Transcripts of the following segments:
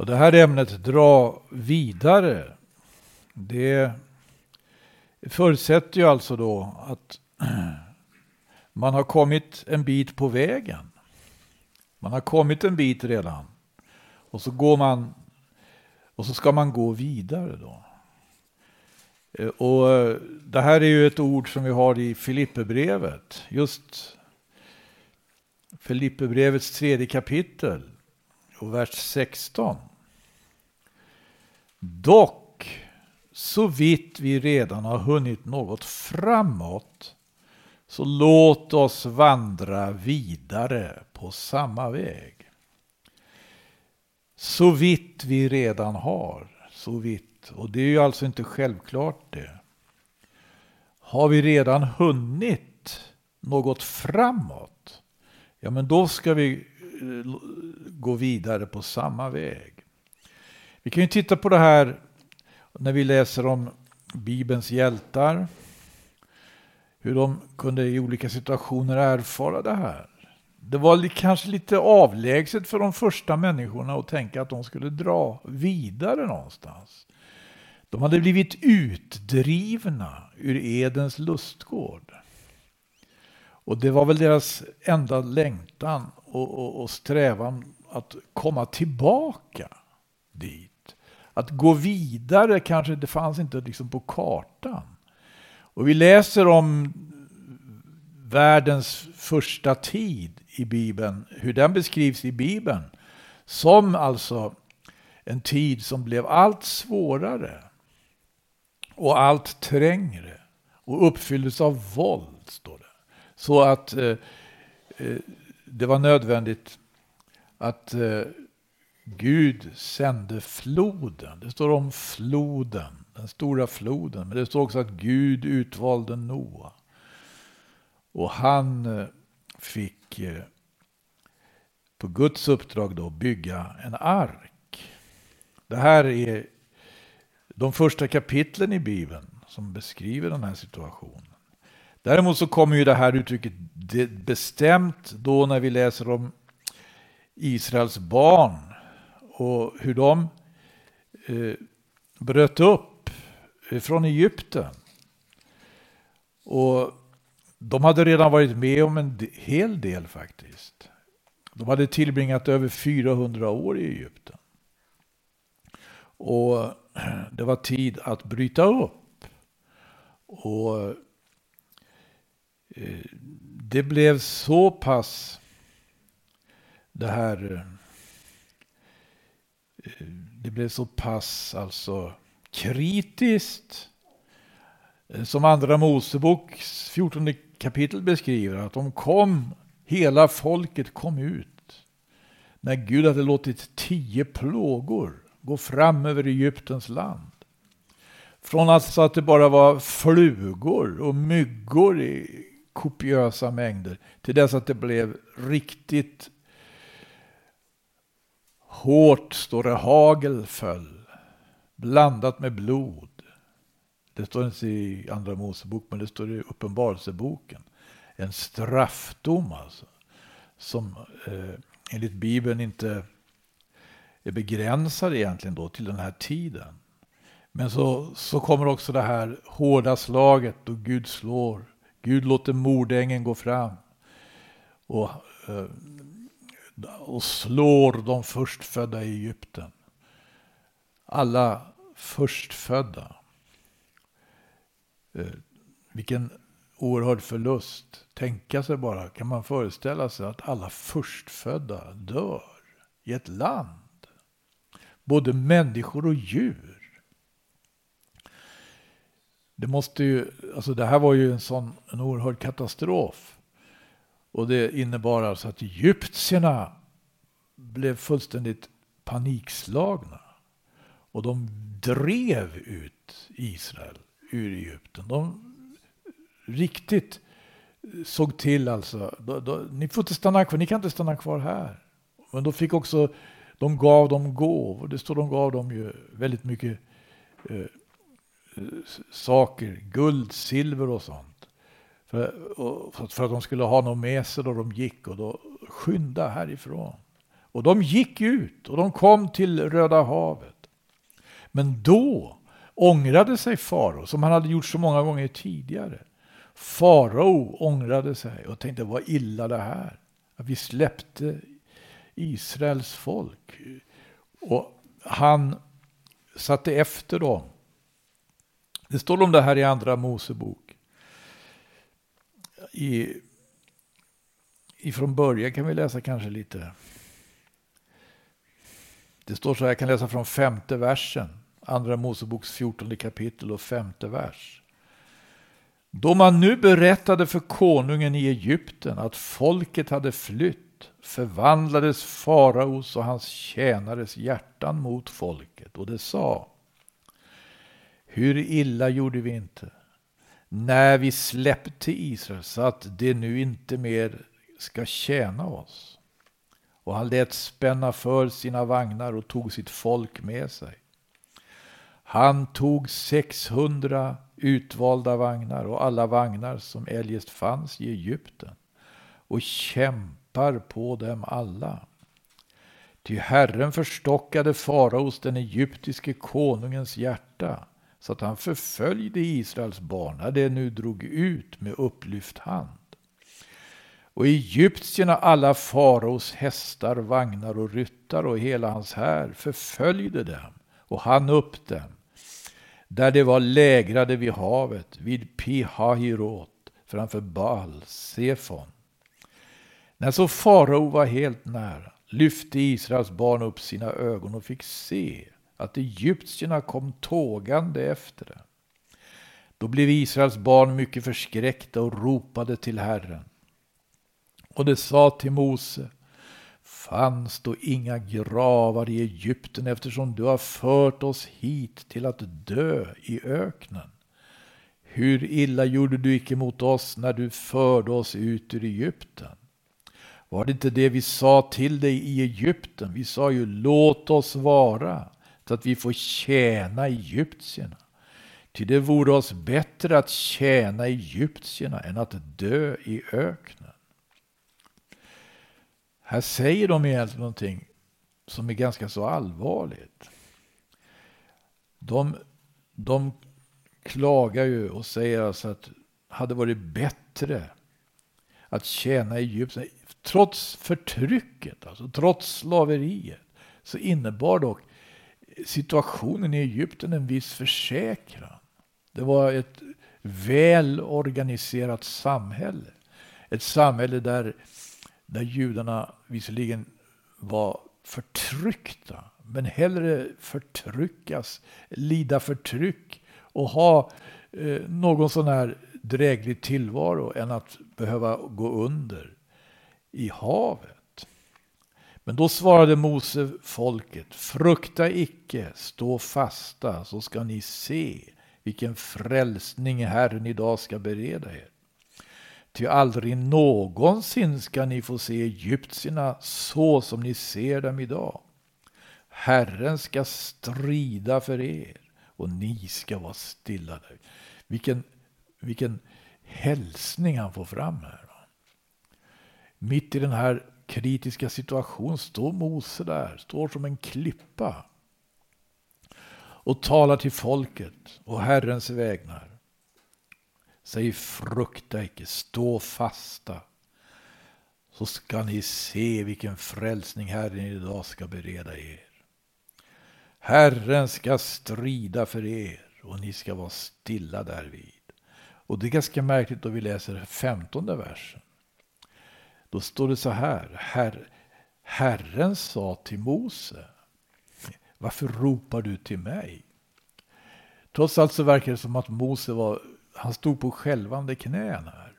Och det här ämnet, dra vidare, det förutsätter ju alltså då att man har kommit en bit på vägen. Man har kommit en bit redan. Och så går man och så ska man gå vidare då. Eh, och det här är ju ett ord som vi har i Filipperbrevet. Just Filipperbrevets tredje kapitel och vers 16. Dock, så vitt vi redan har hunnit något framåt, så låt oss vandra vidare på samma väg. Så vitt vi redan har, så vitt. Och det är ju alltså inte självklart det. Har vi redan hunnit något framåt, ja men då ska vi eh, gå vidare på samma väg. Vi kan ju titta på det här när vi läser om Bibelns hjältar. Hur de kunde i olika situationer erfara det här. Det var kanske lite avlägset för de första människorna att tänka att de skulle dra vidare någonstans. De hade blivit utdrivna ur Edens lustgård. Och det var väl deras enda längtan och, och, och strävan att komma tillbaka dit. Att gå vidare kanske det fanns inte liksom på kartan. Och vi läser om världens första tid i Bibeln, hur den beskrivs i Bibeln, som alltså en tid som blev allt svårare och allt trängre och uppfylldes av våld, står det. Så att eh, eh det var nödvändigt att eh, Gud sände floden. Det står om floden, den stora floden. Men det står också att Gud utvalde Noa. Och han eh, fick eh, på Guds uppdrag då bygga en ark. Det här är de första kapitlen i Bibeln som beskriver den här situationen. Däremot så kommer ju det här uttrycket bestämt då när vi läser om Israels barn och hur de eh, bröt upp från Egypten. Och de hade redan varit med om en hel del faktiskt. De hade tillbringat över 400 år i Egypten. Och det var tid att bryta upp. Och eh, det blev så pass det här eh, Eh, det blev så pass alltså kritiskt eh, som andra Moseboks 14 kapitel beskriver att de kom, hela folket kom ut. När Gud hade låtit tio plågor gå fram över Egyptens land. Från alltså att det bara var flugor och myggor i kopiösa mängder till dess att det blev riktigt hårt, står det, hagel föll blandat med blod. Det står inte i Andra Mosebok, men det står i Uppenbarelseboken. En straffdom alltså. Som eh, enligt Bibeln inte är begränsad egentligen då till den här tiden. Men så, så kommer också det här hårda slaget då Gud slår. Gud låter mordängen gå fram. Och, eh, och slår de förstfödda i Egypten. Alla förstfödda. Eh, vilken oerhörd förlust. Tänka sig bara, kan man föreställa sig att alla förstfödda dör i ett land? Både människor och djur. Det måste ju, alltså det här var ju en sån en oerhörd katastrof. Och det innebar alltså att egyptierna blev fullständigt panikslagna. Och de drev ut Israel ur Egypten. De riktigt såg till alltså. Då, då, ni får inte stanna kvar, ni kan inte stanna kvar här. Men de fick också, de gav dem gåvor. Det står de gav dem ju väldigt mycket eh, saker, guld, silver och sånt. För, och, för att de skulle ha något med sig då de gick och då skynda härifrån. Och de gick ut och de kom till Röda havet. Men då ångrade sig farao, som han hade gjort så många gånger tidigare. Farao ångrade sig och tänkte, vad illa det här. Att vi släppte Israels folk. Och han satte efter dem. Det står om det här i Andra Mosebok. I, ifrån början kan vi läsa kanske lite. Det står så här, jag kan läsa från femte versen. Andra Moseboks fjortonde kapitel och femte vers. Då man nu berättade för konungen i Egypten att folket hade flytt förvandlades faraos och hans tjänares hjärtan mot folket och det sa Hur illa gjorde vi inte när vi släppte Israel så att det nu inte mer ska tjäna oss. Och han lät spänna för sina vagnar och tog sitt folk med sig. Han tog 600 utvalda vagnar och alla vagnar som eljest fanns i Egypten och kämpar på dem alla. Ty Herren förstockade faraos, den egyptiske konungens hjärta så att han förföljde Israels barn när det nu drog ut med upplyft hand. Och egyptierna, alla faraos hästar, vagnar och ryttar och hela hans här förföljde dem och han upp dem där de var lägrade vid havet, vid Pihahirot, framför Baal, Sefon. När så farao var helt nära lyfte Israels barn upp sina ögon och fick se att egyptierna kom tågande efter dem. Då blev Israels barn mycket förskräckta och ropade till Herren. Och det sa till Mose, fanns då inga gravar i Egypten eftersom du har fört oss hit till att dö i öknen. Hur illa gjorde du icke mot oss när du förde oss ut ur Egypten? Var det inte det vi sa till dig i Egypten? Vi sa ju låt oss vara så att vi får tjäna egyptierna. Ty det vore oss bättre att tjäna egyptierna än att dö i öknen. Här säger de egentligen någonting som är ganska så allvarligt. De, de klagar ju och säger alltså att det hade varit bättre att tjäna Egypten. Trots förtrycket, alltså trots slaveriet, så innebar dock situationen i Egypten en viss försäkran. Det var ett väl organiserat samhälle. Ett samhälle där där judarna visserligen var förtryckta, men hellre förtryckas, lida förtryck och ha eh, någon sån här dräglig tillvaro än att behöva gå under i havet. Men då svarade Mose folket, frukta icke, stå fasta, så ska ni se vilken frälsning Herren idag ska bereda er. Ty aldrig någonsin ska ni få se egyptierna så som ni ser dem idag. Herren ska strida för er och ni ska vara stilla. Vilken, vilken hälsning han får fram här. Mitt i den här kritiska situationen står Mose där, står som en klippa och talar till folket och Herrens vägnar. Säg frukta icke, stå fasta. Så ska ni se vilken frälsning Herren idag ska bereda er. Herren ska strida för er och ni ska vara stilla därvid. Och det är ganska märkligt då vi läser femtonde versen. Då står det så här. Her, Herren sa till Mose. Varför ropar du till mig? Trots allt så verkar det som att Mose var han stod på skälvande knän här.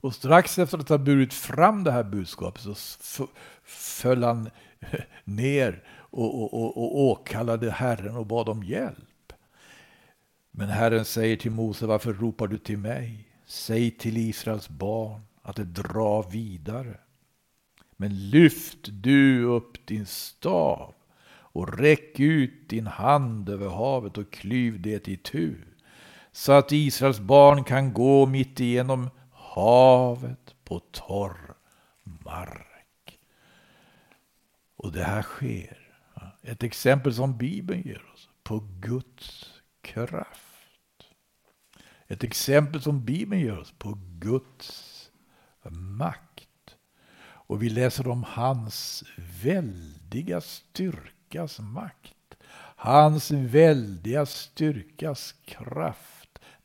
Och strax efter att ha burit fram det här budskapet så föll han ner och, och, och, och åkallade Herren och bad om hjälp. Men Herren säger till Mose, varför ropar du till mig? Säg till Israels barn att det drar vidare. Men lyft du upp din stav och räck ut din hand över havet och klyv det i tur så att Israels barn kan gå mitt igenom havet på torr mark. Och det här sker. Ett exempel som Bibeln ger oss på Guds kraft. Ett exempel som Bibeln ger oss på Guds makt. Och vi läser om hans väldiga styrkas makt. Hans väldiga styrkas kraft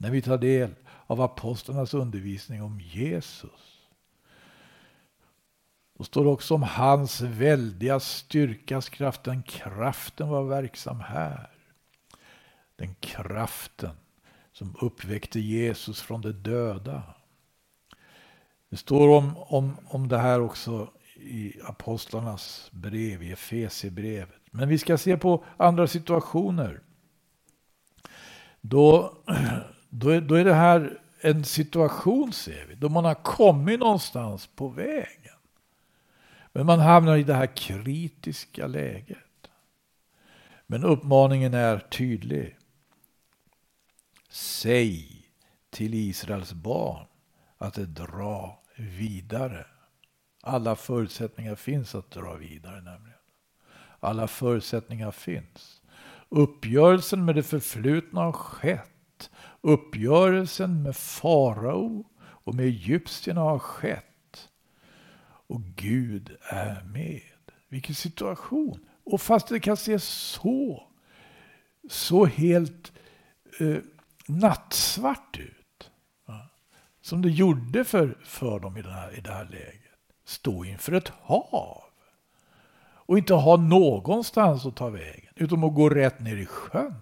när vi tar del av apostlarnas undervisning om Jesus. Då står det också om hans väldiga styrkas kraft. Den kraften var verksam här. Den kraften som uppväckte Jesus från de döda. Det står om, om, om det här också i apostlarnas brev, i Efesierbrevet. Men vi ska se på andra situationer. Då, då, är, då är det här en situation, ser vi, då man har kommit någonstans på vägen. Men man hamnar i det här kritiska läget. Men uppmaningen är tydlig. Säg till Israels barn att det drar vidare. Alla förutsättningar finns att dra vidare nämligen. Alla förutsättningar finns. Uppgörelsen med det förflutna har skett. Uppgörelsen med farao och med egyptierna har skett. Och Gud är med. Vilken situation! Och fast det kan se så, så helt eh, nattsvart ut. Va? Som det gjorde för, för dem i, den här, i det här läget. Stå inför ett hav. Och inte ha någonstans att ta vägen. Utom att gå rätt ner i sjön.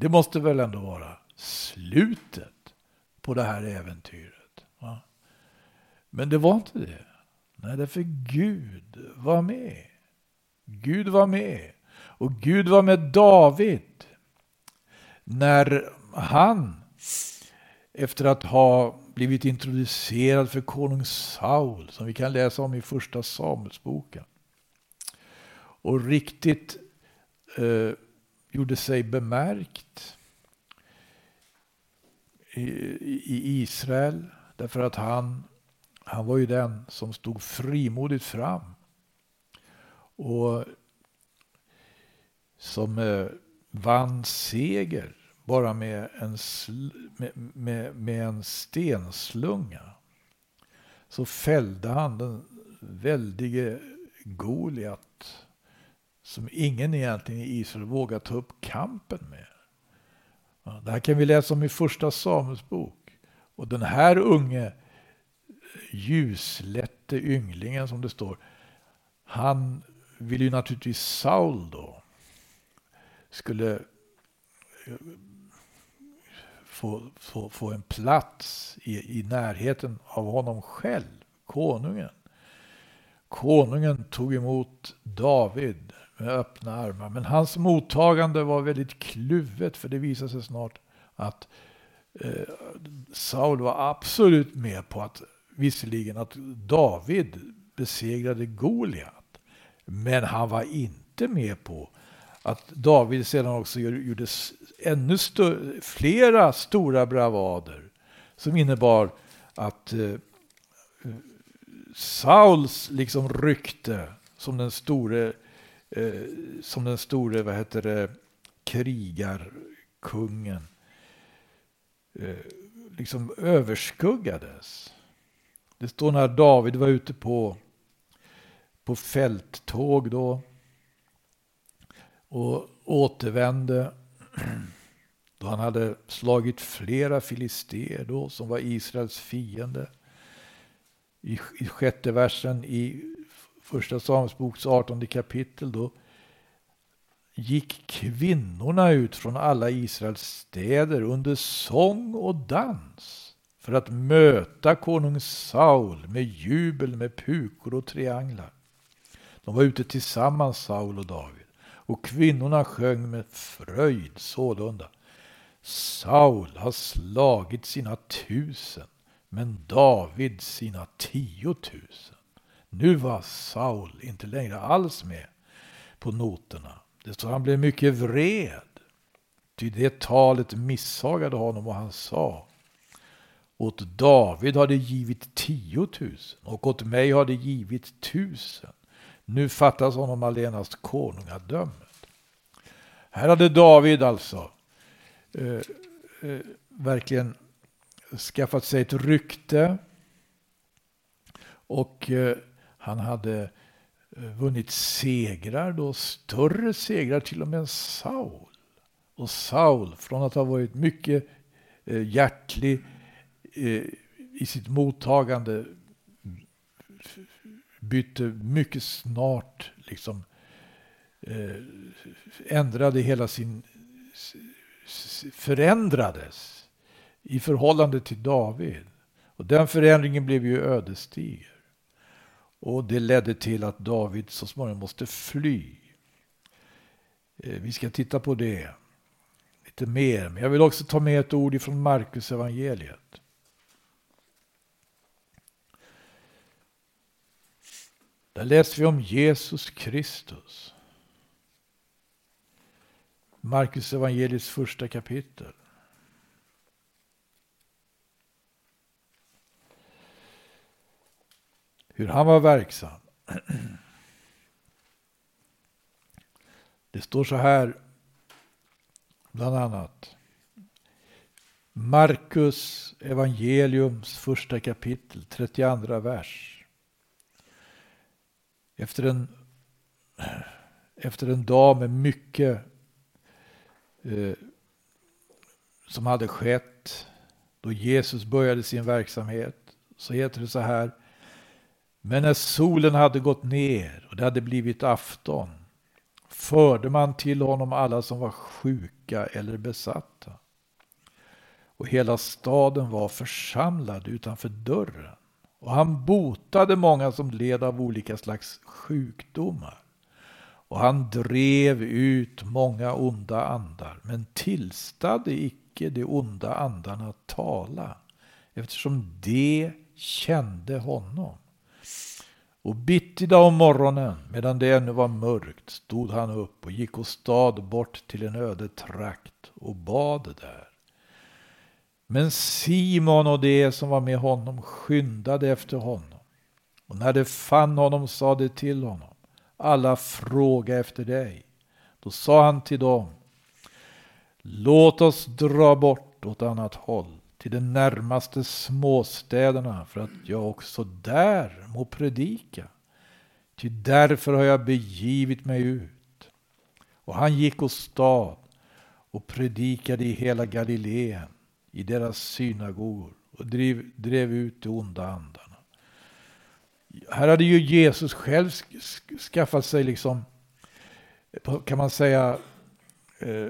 Det måste väl ändå vara slutet på det här äventyret. Va? Men det var inte det. Nej, därför Gud var med. Gud var med. Och Gud var med David. När han, efter att ha blivit introducerad för konung Saul, som vi kan läsa om i första Samuelsboken, och riktigt eh, gjorde sig bemärkt i, Israel, därför att han han var ju den som stod frimodigt fram. Och som eh, vann seger bara med en, med, med, med en stenslunga. Så fällde han den väldige Goliat som ingen egentligen i Israel vågar ta upp kampen med. Det här kan vi läsa om i första Samuels bok. Och den här unge ljuslätte ynglingen som det står. Han vill ju naturligtvis Saul då skulle eh, få, få, få en plats i, i närheten av honom själv, konungen. Konungen tog emot David med öppna armar. Men hans mottagande var väldigt kluvet för det visade sig snart att eh, Saul var absolut med på att visserligen att David besegrade Goliat. Men han var inte med på att David sedan också gjorde ännu större, flera stora bravader som innebar att eh, eh Sauls liksom rykte som den store, eh, som den store vad heter det, krigarkungen eh, liksom överskuggades. Det står när David var ute på, på fälttåg då och återvände då han hade slagit flera filister då som var Israels fiende. I, i sjätte versen i första Samuelsboks 18 kapitel då gick kvinnorna ut från alla Israels städer under sång och dans för att möta konung Saul med jubel, med pukor och trianglar. De var ute tillsammans, Saul och David, och kvinnorna sjöng med fröjd sålunda. Saul har slagit sina tusen, men David sina tiotusen. Nu var Saul inte längre alls med på noterna. Det står han blev mycket vred. Ty det talet missagade honom och han sa åt David har det givit tiotusen och åt mig har det givit tusen. Nu fattas honom allenast konungadömet. Här hade David alltså eh, eh, verkligen skaffat sig ett rykte. Och eh, han hade eh, vunnit segrar, då större segrar till och med än Saul. Och Saul, från att ha varit mycket eh, hjärtlig eh, i sitt mottagande, bytte mycket snart, liksom ändrade hela sin, förändrades i förhållande till David. Och den förändringen blev ju ödesdiger. Och det ledde till att David så småningom måste fly. Eh, vi ska titta på det lite mer. Men jag vill också ta med ett ord ifrån Markus evangeliet. Där läser vi om Jesus Kristus. Markus evangeliets första kapitel. Hur han var verksam. Det står så här, bland annat. Markus evangeliums första kapitel, 32 vers. Efter en, efter en dag med mycket eh, som hade skett, då Jesus började sin verksamhet, så heter det så här. Men när solen hade gått ner och det hade blivit afton förde man till honom alla som var sjuka eller besatta. Och hela staden var församlad utanför dörren. Och han botade många som led av olika slags sjukdomar. Och han drev ut många onda andar, men tillstade icke de onda andarna att tala, eftersom de kände honom. Och bittida om morgonen, medan det ännu var mörkt, stod han upp och gick åstad bort till en öde trakt och bad där. Men Simon och de som var med honom skyndade efter honom. Och när de fann honom sa de till honom, alla fråga efter dig. Då sa han till dem, låt oss dra bort åt annat håll, till de närmaste småstäderna, för att jag också där må predika. Ty därför har jag begivit mig ut. Och han gick åstad och predikade i hela Galileen i deras synagogor och drev, drev ut de onda andarna. Här hade ju Jesus själv skaffat sig, liksom, kan man säga, eh,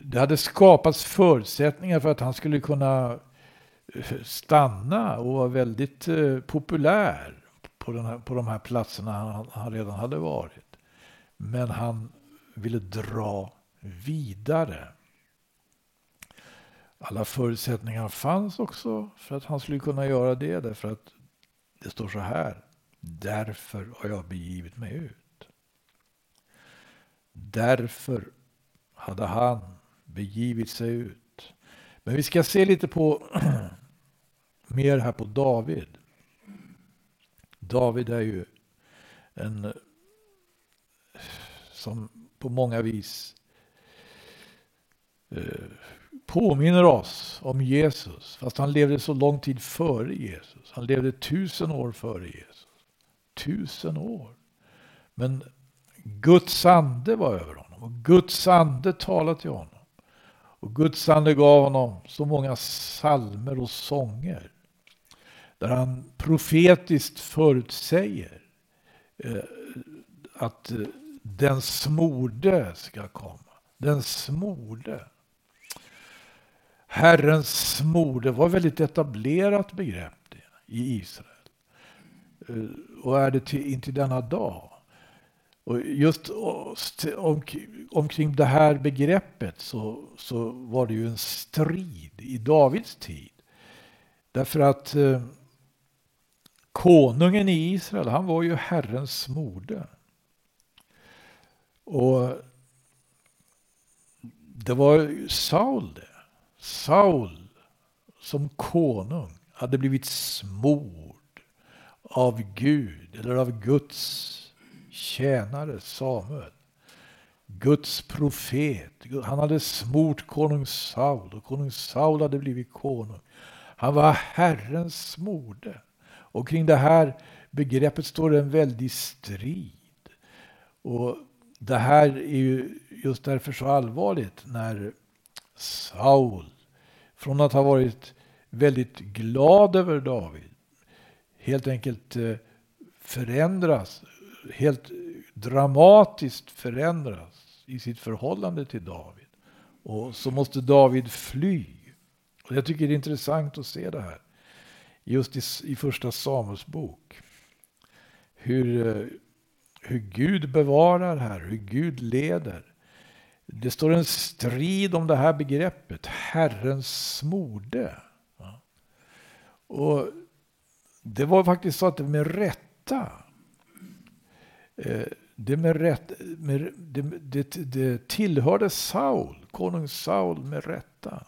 det hade skapats förutsättningar för att han skulle kunna eh, stanna och vara väldigt eh, populär på, den här, på de här platserna han, han redan hade varit. Men han ville dra vidare. Alla förutsättningar fanns också för att han skulle kunna göra det. Därför att det står så här. Därför har jag begivit mig ut. Därför hade han begivit sig ut. Men vi ska se lite på mer här på David. David är ju en som på många vis eh, påminner oss om Jesus, fast han levde så lång tid före Jesus. Han levde tusen år före Jesus. Tusen år. Men Guds ande var över honom och Guds ande talade till honom. Och Guds ande gav honom så många salmer och sånger där han profetiskt förutsäger eh, att eh, den smorde ska komma. Den smorde. Herrens smorde var ett väldigt etablerat begrepp i Israel. Eh, och är det till, in till denna dag. Och just omkring det här begreppet så, så var det ju en strid i Davids tid. Därför att eh, konungen i Israel, han var ju Herrens smorde. Och det var Saul det. Saul som konung hade blivit smord av Gud eller av Guds tjänare Samuel. Guds profet. Han hade smort konung Saul och konung Saul hade blivit konung. Han var Herrens smorde. Och kring det här begreppet står det en väldig strid. Och det här är ju just därför så allvarligt när Saul, från att ha varit väldigt glad över David, helt enkelt eh, förändras, helt dramatiskt förändras i sitt förhållande till David. Och så måste David fly. Och jag tycker det är intressant att se det här. Just i, i första Samuels bok. Hur, eh, hur Gud bevarar här, hur Gud leder. Det står en strid om det här begreppet, Herrens smorde. Och det var faktiskt så att det med rätta Eh, det, med rätt, med, det, det, det tillhörde Saul, konung Saul med rätta.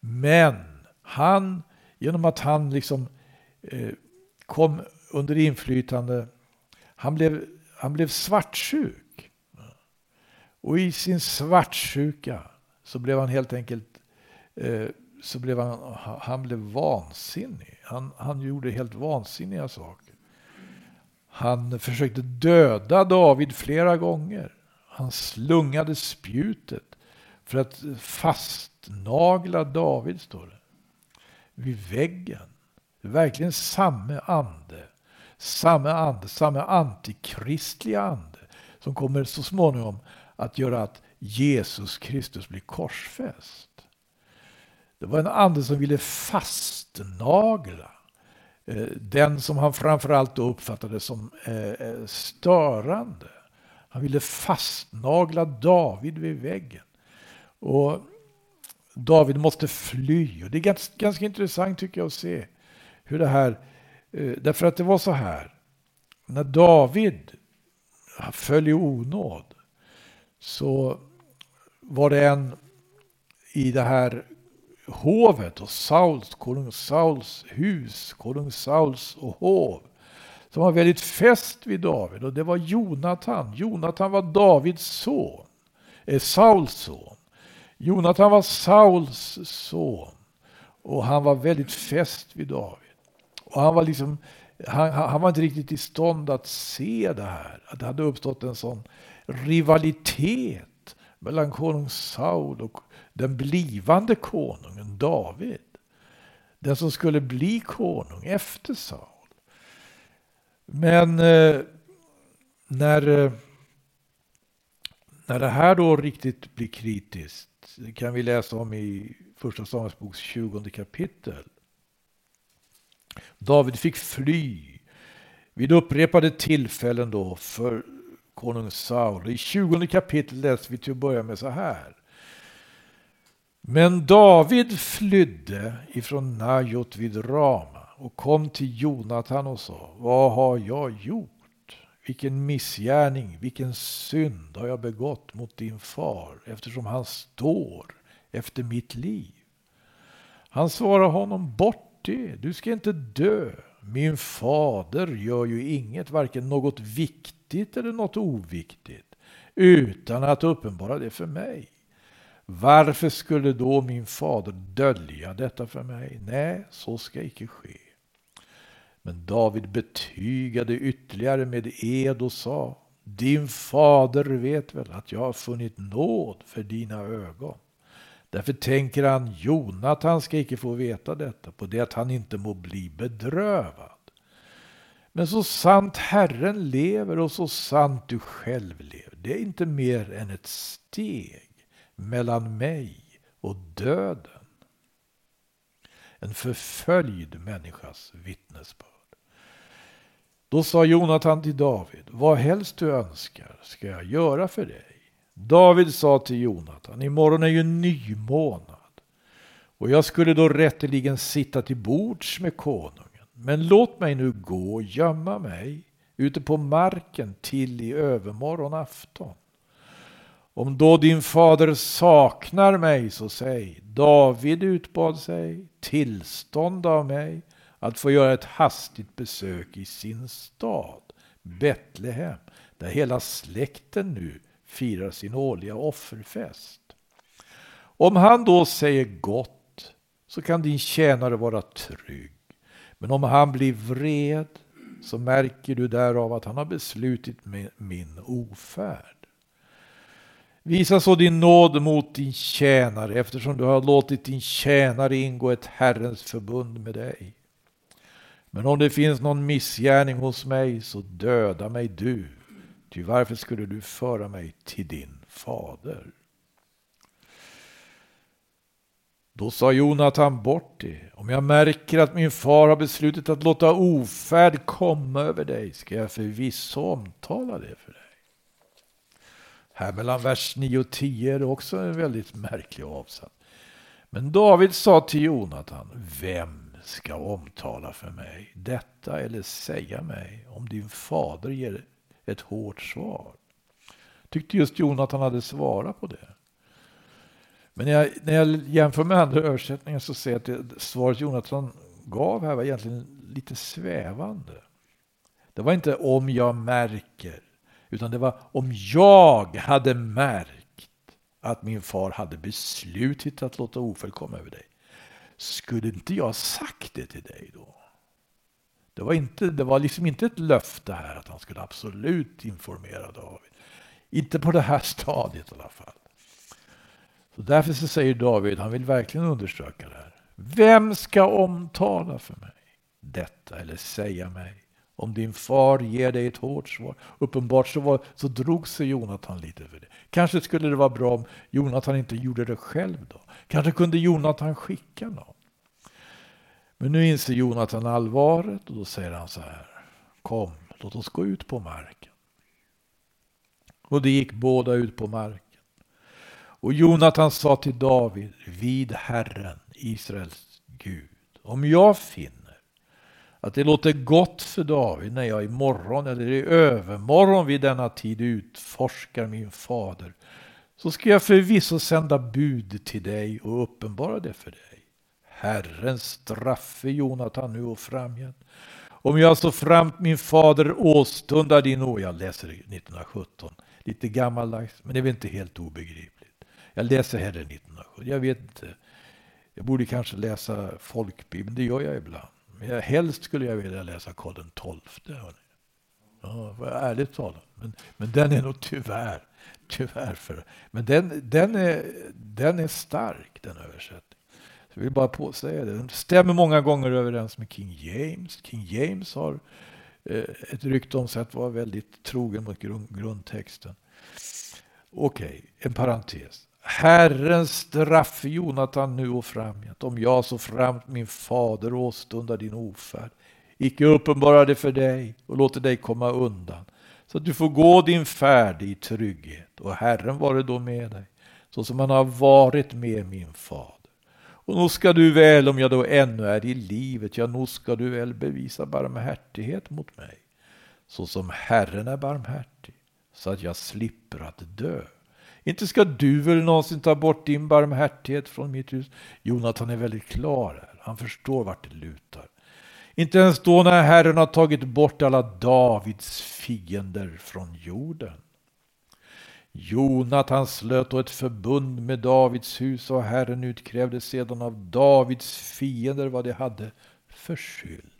Men han, genom att han liksom eh, kom under inflytande, han blev, han blev svartsjuk. Och i sin svartsjuka så blev han helt enkelt eh, så blev han, han blev vansinnig. Han, han gjorde helt vansinniga saker. Han försökte döda David flera gånger. Han slungade spjutet för att fastnagla David, står det. Vid väggen. Det är verkligen samme ande. Samme ande, samme antikristliga ande som kommer så småningom att göra att Jesus Kristus blir korsfäst. Det var en ande som ville fastnagla Eh, den som han framförallt då uppfattade som eh, eh, störande. Han ville fastnagla David vid väggen. Och David måste fly. Och det är ganska, ganska intressant tycker jag att se hur det här... Därför att det var så här. När David föll i onåd så var det en i det här hovet och Sauls, konung Sauls hus, konung Sauls och hov. Som var väldigt fäst vid David och det var Jonatan. Jonatan var Davids son, eh, Sauls son. Jonatan var Sauls son och han var väldigt fäst vid David. Och han var liksom han, han, var inte riktigt i stånd att se det här. Att det hade uppstått en sån rivalitet mellan konung Saul och den blivande konungen David. Den som skulle bli konung efter Saul. Men eh, när, eh, när det här då riktigt blir kritiskt, det kan vi läsa om i Första Samuelsboks 20 kapitel. David fick fly vid upprepade tillfällen då för konung Saul. I 20 kapitel läser vi till att börja med så här. Men David flydde ifrån Najot vid Rama och kom till Jonatan och sa, vad har jag gjort? Vilken missgärning, vilken synd har jag begått mot din far eftersom han står efter mitt liv? Han svarade honom, bort det, du ska inte dö. Min fader gör ju inget, varken något viktigt eller något oviktigt, utan att uppenbara det för mig. Varför skulle då min fader dölja detta för mig? Nej, så ska icke ske. Men David betygade ytterligare med ed och sa Din fader vet väl att jag har funnit nåd för dina ögon. Därför tänker han Jonatan ska icke få veta detta på det att han inte må bli bedrövad. Men så sant Herren lever och så sant du själv lever, det är inte mer än ett steg mellan mig och döden. En förföljd människas vittnesbörd. Då sa Jonatan till David, vad helst du önskar ska jag göra för dig. David sa till Jonatan, imorgon är ju nymånad och jag skulle då rätteligen sitta till bords med konungen. Men låt mig nu gå och gömma mig ute på marken till i övermorgon afton. Om då din fader saknar mig, så säg, David utbad sig tillstånd av mig att få göra ett hastigt besök i sin stad, Betlehem, där hela släkten nu firar sin årliga offerfest. Om han då säger gott så kan din tjänare vara trygg. Men om han blir vred så märker du därav att han har beslutit min ofärd. Visa så din nåd mot din tjänare eftersom du har låtit din tjänare ingå ett Herrens förbund med dig. Men om det finns någon missgärning hos mig så döda mig du, ty varför skulle du föra mig till din fader? Då sa Jonathan bort det. Om jag märker att min far har beslutat att låta ofärd komma över dig ska jag förvisso omtala det för dig. Här mellan vers 9 och 10 är det också en väldigt märklig avsats. Men David sa till Jonathan, vem ska omtala för mig detta eller säga mig om din fader ger ett hårt svar? Tyckte just Jonathan hade svarat på det. Men när jag, när jag jämför med andra översättningar så ser jag att det, svaret Jonathan gav här var egentligen lite svävande. Det var inte om jag märker, utan det var om jag hade märkt att min far hade beslutit att låta ofärd komma över dig. Skulle inte jag sagt det till dig då? Det var, inte, det var liksom inte ett löfte här att han skulle absolut informera David. Inte på det här stadiet i alla fall. Så därför så säger David, han vill verkligen undersöka det här. Vem ska omtala för mig detta eller säga mig? Om din far ger dig ett hårt svar. Uppenbart så, var, så drog sig Jonathan lite för det. Kanske skulle det vara bra om Jonathan inte gjorde det själv då. Kanske kunde Jonathan skicka någon. Men nu inser Jonathan allvaret och då säger han så här. Kom, låt oss gå ut på marken. Och det gick båda ut på marken. Och Jonathan sa till David, vid Herren, Israels Gud, om jag finner att det låter gott för David när jag imorgon eller i övermorgon vid denna tid utforskar min fader, så ska jag förvisso sända bud till dig och uppenbara det för dig. Herren straffe Jonathan nu och framgent. Om jag så framt min fader åstundar din nåd, jag läser 1917, lite gammaldags, men det är väl inte helt obegripligt. Jag läser hellre 1917. Jag vet inte. Jag borde kanske läsa folkbibeln, det gör jag ibland. Jag, helst skulle jag vilja läsa Karl XII. Ja, ärligt talat. Men, men den är nog tyvärr, tyvärr för... Men den, den, är, den är stark, den översättningen. Så jag vill bara påsäga det. Den stämmer många gånger överens med King James. King James har eh, ett rykte om sig att vara väldigt trogen mot grund, grundtexten. Okej, okay, en parentes. Herren straff Jonathan nu och framgent, om jag så framt min fader åstundar din ofärd, icke uppenbara det för dig och låter dig komma undan, så att du får gå din färd i trygghet. Och Herren vare då med dig, så som han har varit med min fader. Och nog ska du väl, om jag då ännu är i livet, ja, nog ska du väl bevisa barmhärtighet mot mig, så som Herren är barmhärtig, så att jag slipper att dö. Inte ska du väl någonsin ta bort din barmhärtighet från mitt hus? Jonathan är väldigt klar här. Han förstår vart det lutar. Inte ens då när Herren har tagit bort alla Davids fiender från jorden. Jonathan slöt då ett förbund med Davids hus och Herren utkrävde sedan av Davids fiender vad de hade förskylt.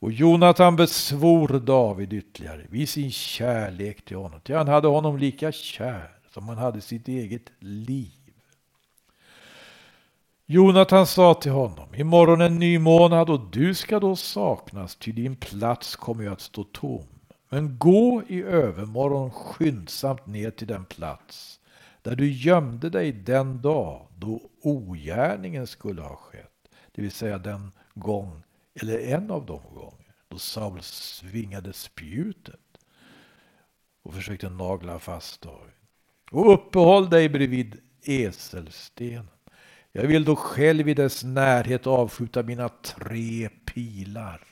Och Jonathan besvor David ytterligare vid sin kärlek till honom, till han hade honom lika kär som han hade sitt eget liv. Jonathan sa till honom, imorgon en ny månad och du ska då saknas, ty din plats kommer ju att stå tom. Men gå i övermorgon skyndsamt ner till den plats där du gömde dig den dag då ogärningen skulle ha skett, det vill säga den gång, eller en av de gånger, då Saul svingade spjutet och försökte nagla fast David. Och uppehåll dig bredvid eselstenen. Jag vill då själv i dess närhet avskjuta mina tre pilar.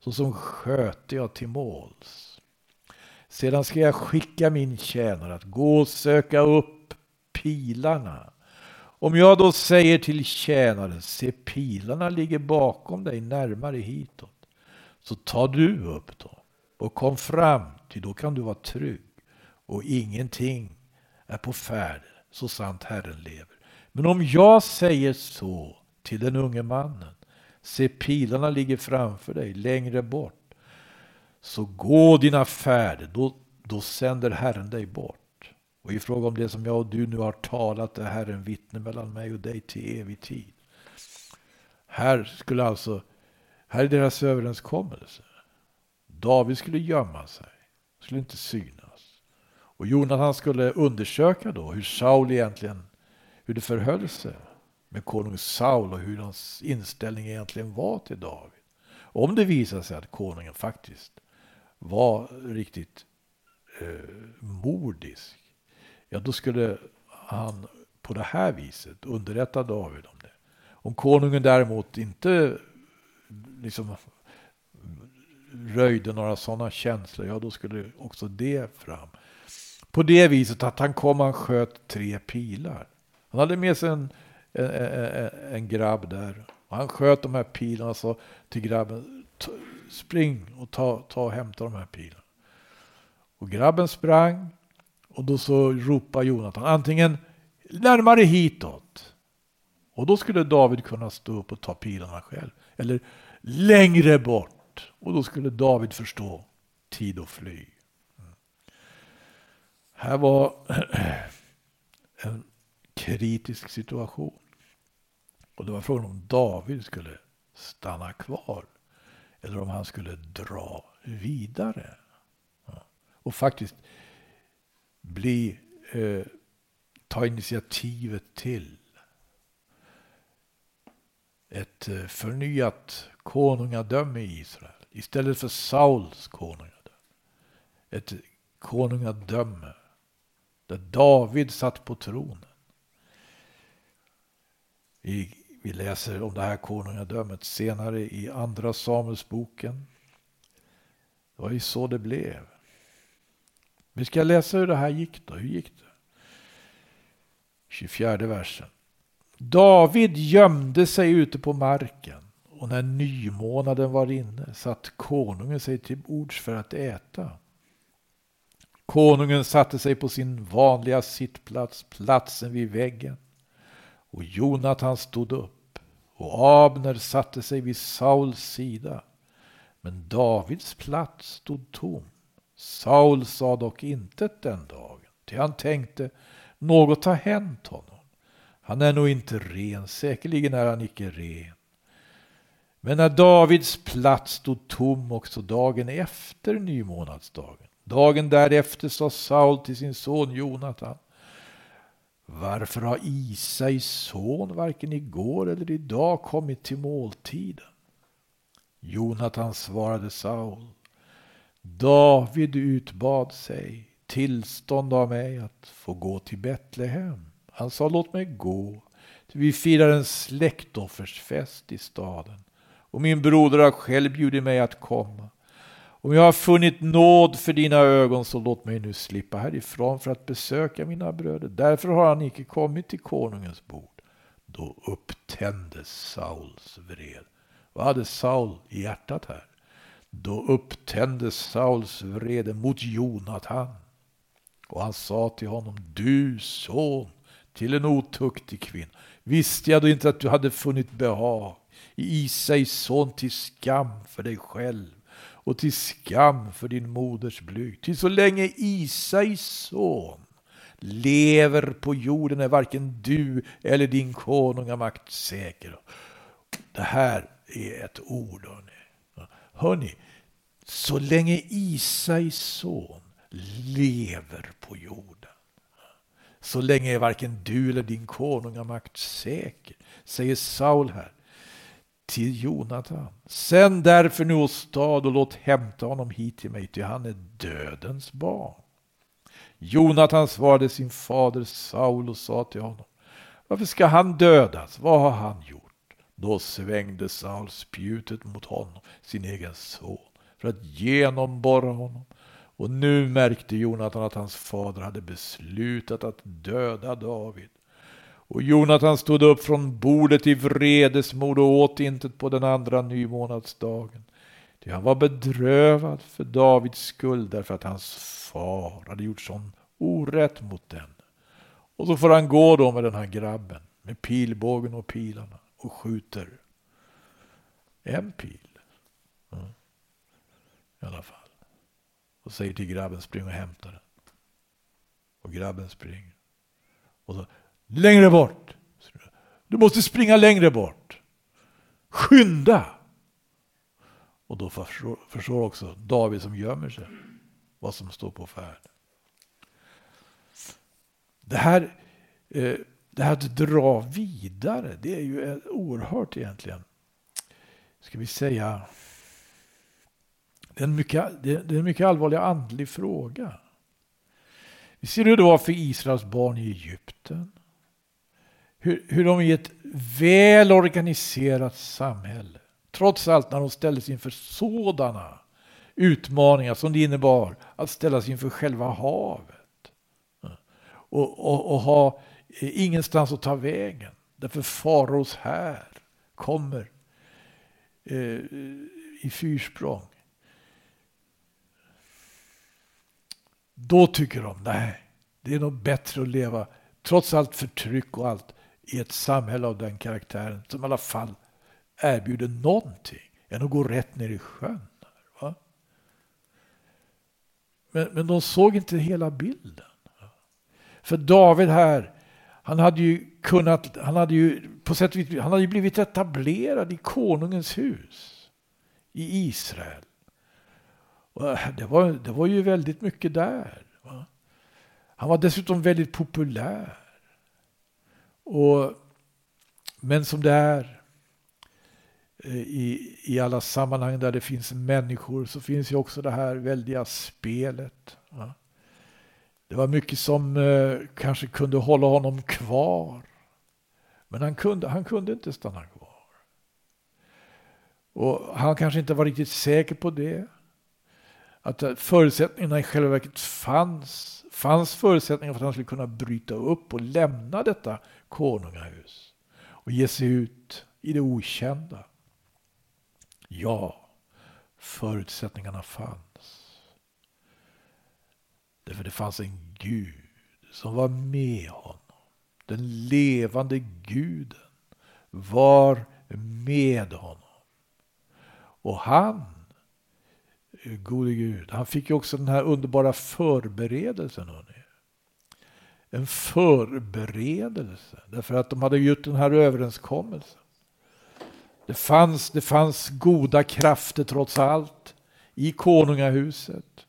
Så som sköter jag till måls. Sedan ska jag skicka min tjänare att gå och söka upp pilarna. Om jag då säger till tjänaren, se pilarna ligger bakom dig närmare hitåt, så tar du upp dem och kom fram, till då kan du vara trygg och ingenting är på färd, så sant Herren lever. Men om jag säger så till den unge mannen, se pilarna ligger framför dig, längre bort, så gå dina färder, då, då sänder Herren dig bort. Och i fråga om det som jag och du nu har talat är Herren vittne mellan mig och dig till evig tid. Här skulle alltså, här är deras överenskommelse. David skulle gömma sig, skulle inte synas. Och Jonathan skulle undersöka då hur Saul egentligen, hur det förhöll sig med konung Saul och hur hans inställning egentligen var till David. Om det visar sig att konungen faktiskt var riktigt eh, mordisk ja då skulle han på det här viset underrätta David om det. Om konungen däremot inte liksom röjde några sådana känslor, ja då skulle också det fram. På det viset att han kom och sköt tre pilar. Han hade med sig en, en, en, en grabb där. Och han sköt de här pilarna och sa till grabben, spring och ta, ta och hämta de här pilarna. Och grabben sprang och då så ropar Jonathan antingen närmare hitåt. Och då skulle David kunna stå upp och ta pilarna själv. Eller längre bort. Och då skulle David förstå tid att fly. Mm. Här var en kritisk situation. Och det var frågan om David skulle stanna kvar. Eller om han skulle dra vidare. Och faktiskt, bli, eh, ta initiativet till ett eh, förnyat konungadöme i Israel. Istället för Sauls konungadöme. Ett konungadöme där David satt på tronen. Vi, vi läser om det här konungadömet senare i Andra Samuelsboken. Det var ju så det blev. Vi ska läsa hur det här gick då. Hur gick det? 24 versen. David gömde sig ute på marken och när nymånaden var inne satt konungen sig till bords för att äta. Konungen satte sig på sin vanliga sittplats, platsen vid väggen. Och Jonathan stod upp och Abner satte sig vid Sauls sida. Men Davids plats stod tom. Saul sa dock intet den dagen, ty han tänkte, något har hänt honom. Han är nog inte ren, säkerligen är han icke ren. Men när Davids plats stod tom också dagen efter nymånadsdagen, dagen därefter sa Saul till sin son Jonathan, varför har Isais son varken igår eller idag kommit till måltiden? Jonathan svarade Saul, David utbad sig tillstånd av mig att få gå till Betlehem. Han sa låt mig gå, vi firar en släktoffersfest i staden och min broder har själv bjudit mig att komma. Om jag har funnit nåd för dina ögon så låt mig nu slippa härifrån för att besöka mina bröder. Därför har han icke kommit till konungens bord. Då upptändes Sauls vred. Vad hade Saul i hjärtat här? Då upptändes Sauls vrede mot Jonathan. Och han sa till honom, du son till en otuktig kvinna. Visste jag då inte att du hade funnit behag i Isais son till skam för dig själv och till skam för din moders blyg. Till så länge Isais son lever på jorden är varken du eller din konungamakt säker. Det här är ett ord, hörni. Hörni, så länge Isais son lever på jorden, så länge är varken du eller din konungamakt säker, säger Saul här till Jonathan. Sänd därför nu åstad och låt hämta honom hit till mig, ty han är dödens barn. Jonathan svarade sin fader Saul och sa till honom, varför ska han dödas? Vad har han gjort? Då svängde Saul spjutet mot honom, sin egen son för att genomborra honom. Och nu märkte Jonathan att hans fader hade beslutat att döda David. Och Jonatan stod upp från bordet i vredesmod och åt intet på den andra nymånadsdagen. Ty han var bedrövad för Davids skull därför att hans far hade gjort sån orätt mot den. Och så får han gå då med den här grabben med pilbågen och pilarna och skjuter en pil. Mm. I alla fall. Och säger till grabben spring och hämta den. Och grabben springer. Och så längre bort. Du måste springa längre bort. Skynda! Och då förstår, förstår också David som gömmer sig vad som står på färd. Det här, eh, det här att dra vidare, det är ju eh, oerhört egentligen. Ska vi säga. Det är en mycket, det är en mycket allvarlig andlig fråga. Vi ser hur det var för Israels barn i Egypten. Hur, hur de i ett väl organiserat samhälle, trots allt när de ställdes inför sådana utmaningar som det innebar att ställas inför själva havet. Och, och, och ha ingenstans att ta vägen. Därför faraos här kommer eh, i fyrsprång. Då tycker de, nej, det är nog bättre att leva, trots allt förtryck och allt, i ett samhälle av den karaktären som i alla fall erbjuder någonting, än att gå rätt ner i sjön. Va? Men, men de såg inte hela bilden. För David här, han hade ju kunnat, han hade ju på sätt och vis, han hade blivit etablerad i konungens hus i Israel. Och eh, det, var, det var ju väldigt mycket där. Va? Han var dessutom väldigt populär. Och, men som det är eh, i, i alla sammanhang där det finns människor så finns ju också det här väldiga spelet. Va? Det var mycket som eh, kanske kunde hålla honom kvar. Men han kunde, han kunde inte stanna kvar. Och han kanske inte var riktigt säker på det. Att eh, förutsättningarna i själva verket fanns. fanns förutsättningar för att han skulle kunna bryta upp och lämna detta konungahus. Och ge sig ut i det okända. Ja, förutsättningarna fanns. Därför det fanns en Gud som var med honom. Den levande guden var med honom. Och han, gode Gud, han fick ju också den här underbara förberedelsen. Hörni. En förberedelse, därför att de hade gjort den här överenskommelsen. Det fanns, det fanns goda krafter trots allt i konungahuset.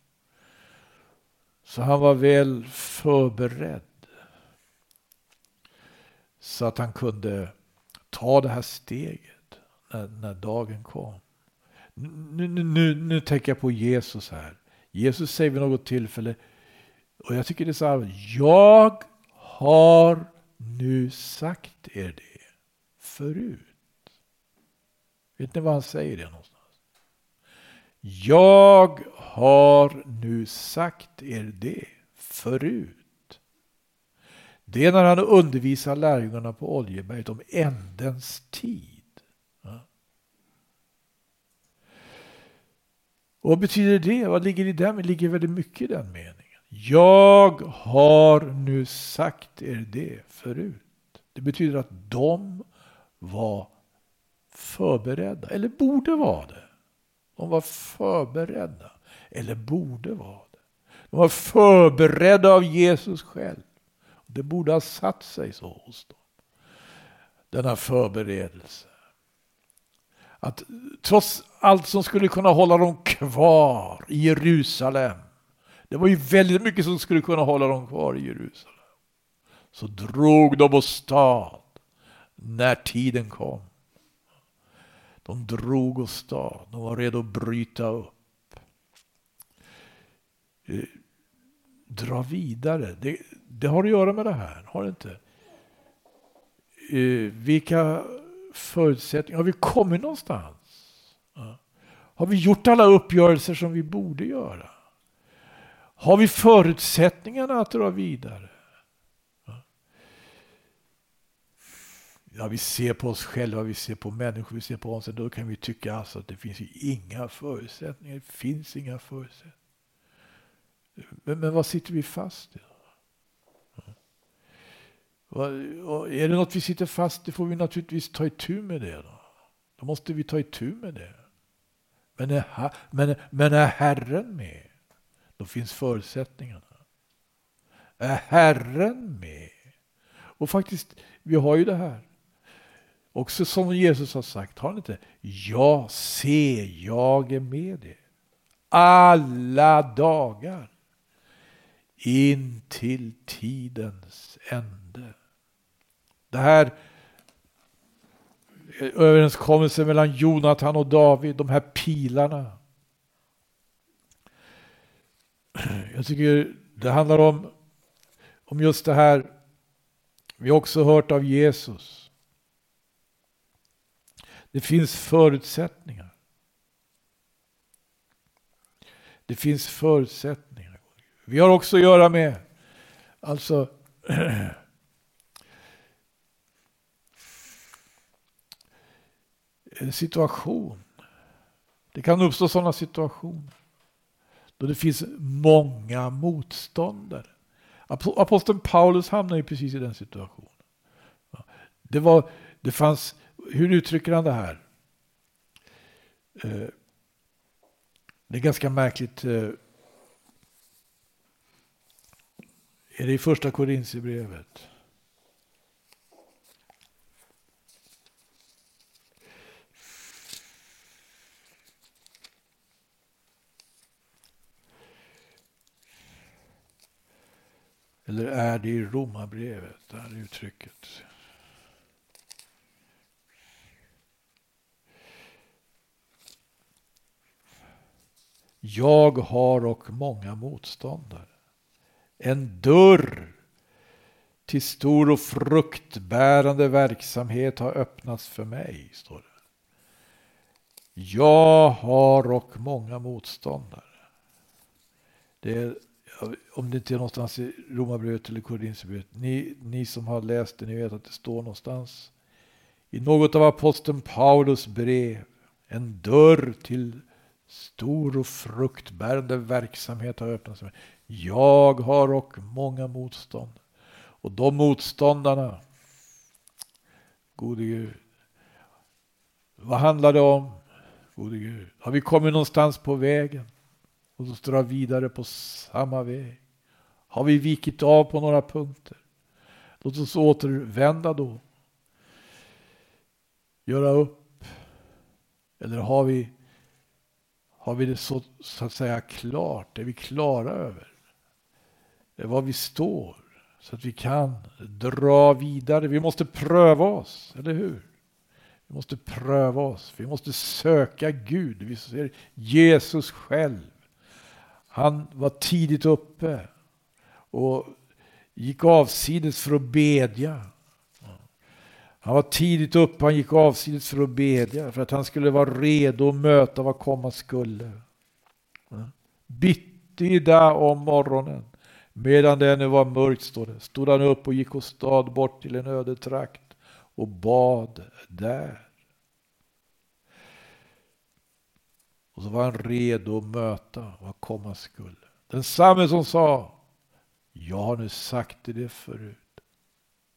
Så han var väl förberedd. Så att han kunde ta det här steget när, när dagen kom. Nu, nu, nu, nu tänker jag på Jesus här. Jesus säger vid något tillfälle, och jag tycker det är så här, Jag har nu sagt er det förut. Vet ni vad han säger det någonstans? Jag har nu sagt er det förut. Det är när han undervisar lärjungarna på Oljeberget om ändens tid. Och vad betyder det? Vad ligger i den? Det ligger väldigt mycket i den meningen. Jag har nu sagt er det förut. Det betyder att de var förberedda, eller borde vara det. De var förberedda, eller borde vara det. De var förberedda av Jesus själv. Det borde ha satt sig så hos dem. Denna förberedelse. Att trots allt som skulle kunna hålla dem kvar i Jerusalem. Det var ju väldigt mycket som skulle kunna hålla dem kvar i Jerusalem. Så drog de åstad när tiden kom. De drog åstad. De var redo att bryta upp. Eh, dra vidare. Det, det har att göra med det här, har det inte? Eh, vilka förutsättningar? Har vi kommit någonstans? Har vi gjort alla uppgörelser som vi borde göra? Har vi förutsättningarna att dra vidare? När vi ser på oss själva, vi ser på människor, vi ser på oss, då kan vi tycka alltså att det finns inga förutsättningar. Det finns inga förutsättningar. Men, men vad sitter vi fast i? Och är det något vi sitter fast i får vi naturligtvis ta itu med det. Då, då måste vi ta itu med det. Men är, men, men är Herren med, då finns förutsättningarna. Är Herren med? Och faktiskt, vi har ju det här. Också som Jesus har sagt, har han inte? Jag ser, jag är med er. Alla dagar. In till tidens ände. Det här överenskommelsen mellan Jonathan och David, de här pilarna. Jag tycker det handlar om, om just det här. Vi har också hört av Jesus. Det finns förutsättningar. Det finns förutsättningar. Vi har också att göra med, alltså en situation. Det kan uppstå sådana situationer då det finns många motståndare. Aposteln Paulus hamnar ju precis i den situationen. Det, var, det fanns, hur uttrycker han det här? Eh, det är ganska märkligt. Eh, är det i första Korintierbrevet? Eller är det i Romarbrevet, det här uttrycket? Jag har och många motståndare. En dörr till stor och fruktbärande verksamhet har öppnats för mig, står det. Jag har och många motståndare. Det är om det inte är någonstans i Romarbrevet eller Korinthierbrevet. Ni, ni som har läst det, ni vet att det står någonstans i något av aposteln Paulus brev. En dörr till stor och fruktbärande verksamhet har öppnat sig. Jag har och många motstånd. Och de motståndarna, gode Gud, vad handlar det om? Gode Gud, har vi kommit någonstans på vägen? och så dra vidare på samma väg. Har vi vikit av på några punkter? Låt oss återvända då. Göra upp. Eller har vi, har vi det så, så att säga klart? Är vi klara över det är var vi står? Så att vi kan dra vidare. Vi måste pröva oss, eller hur? Vi måste pröva oss. Vi måste söka Gud. Vi ser Jesus själv. Han var tidigt uppe och gick avsides för att bedja. Han var tidigt uppe, han gick avsides för att bedja för att han skulle vara redo att möta vad komma skulle. Bitti där om morgonen, medan det ännu var mörkt, stod det, stod han upp och gick och stad bort till en öde trakt och bad där. Och så var han redo att möta vad komma skulle. Den samme som sa, jag har nu sagt det förut.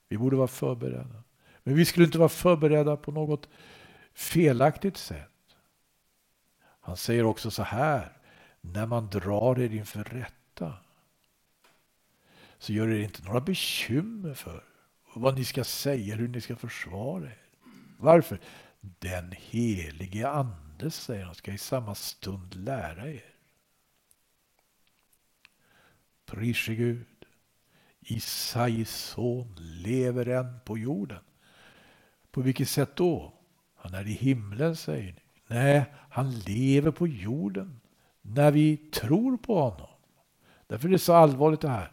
Vi borde vara förberedda. Men vi skulle inte vara förberedda på något felaktigt sätt. Han säger också så här, när man drar er inför rätta så gör er inte några bekymmer för vad ni ska säga, hur ni ska försvara er. Varför? Den helige Ande säger han, ska i samma stund lära er. Prise Gud. Isais son lever än på jorden. På vilket sätt då? Han är i himlen, säger ni. Nej, han lever på jorden när vi tror på honom. Därför är det så allvarligt det här.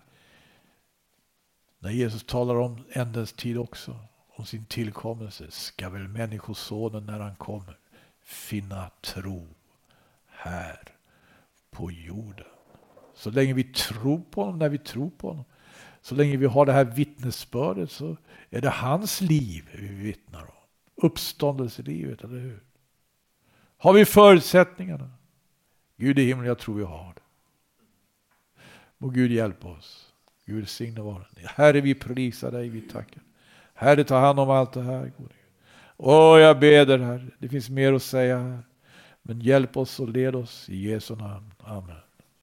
När Jesus talar om ändens tid också, om sin tillkommelse, ska väl Människosonen när han kommer finna tro här på jorden. Så länge vi tror på honom, när vi tror på honom, så länge vi har det här vittnesbördet så är det hans liv vi vittnar om. Uppståndelselivet, eller hur? Har vi förutsättningarna? Gud i himlen, jag tror vi har det. Må Gud hjälpa oss. Gud signe vara. Herre, vi prisar dig, vi tackar. Herre, ta hand om allt det här. Åh, jag ber Herre. Det finns mer att säga här. Men hjälp oss och led oss i Jesu namn. Amen.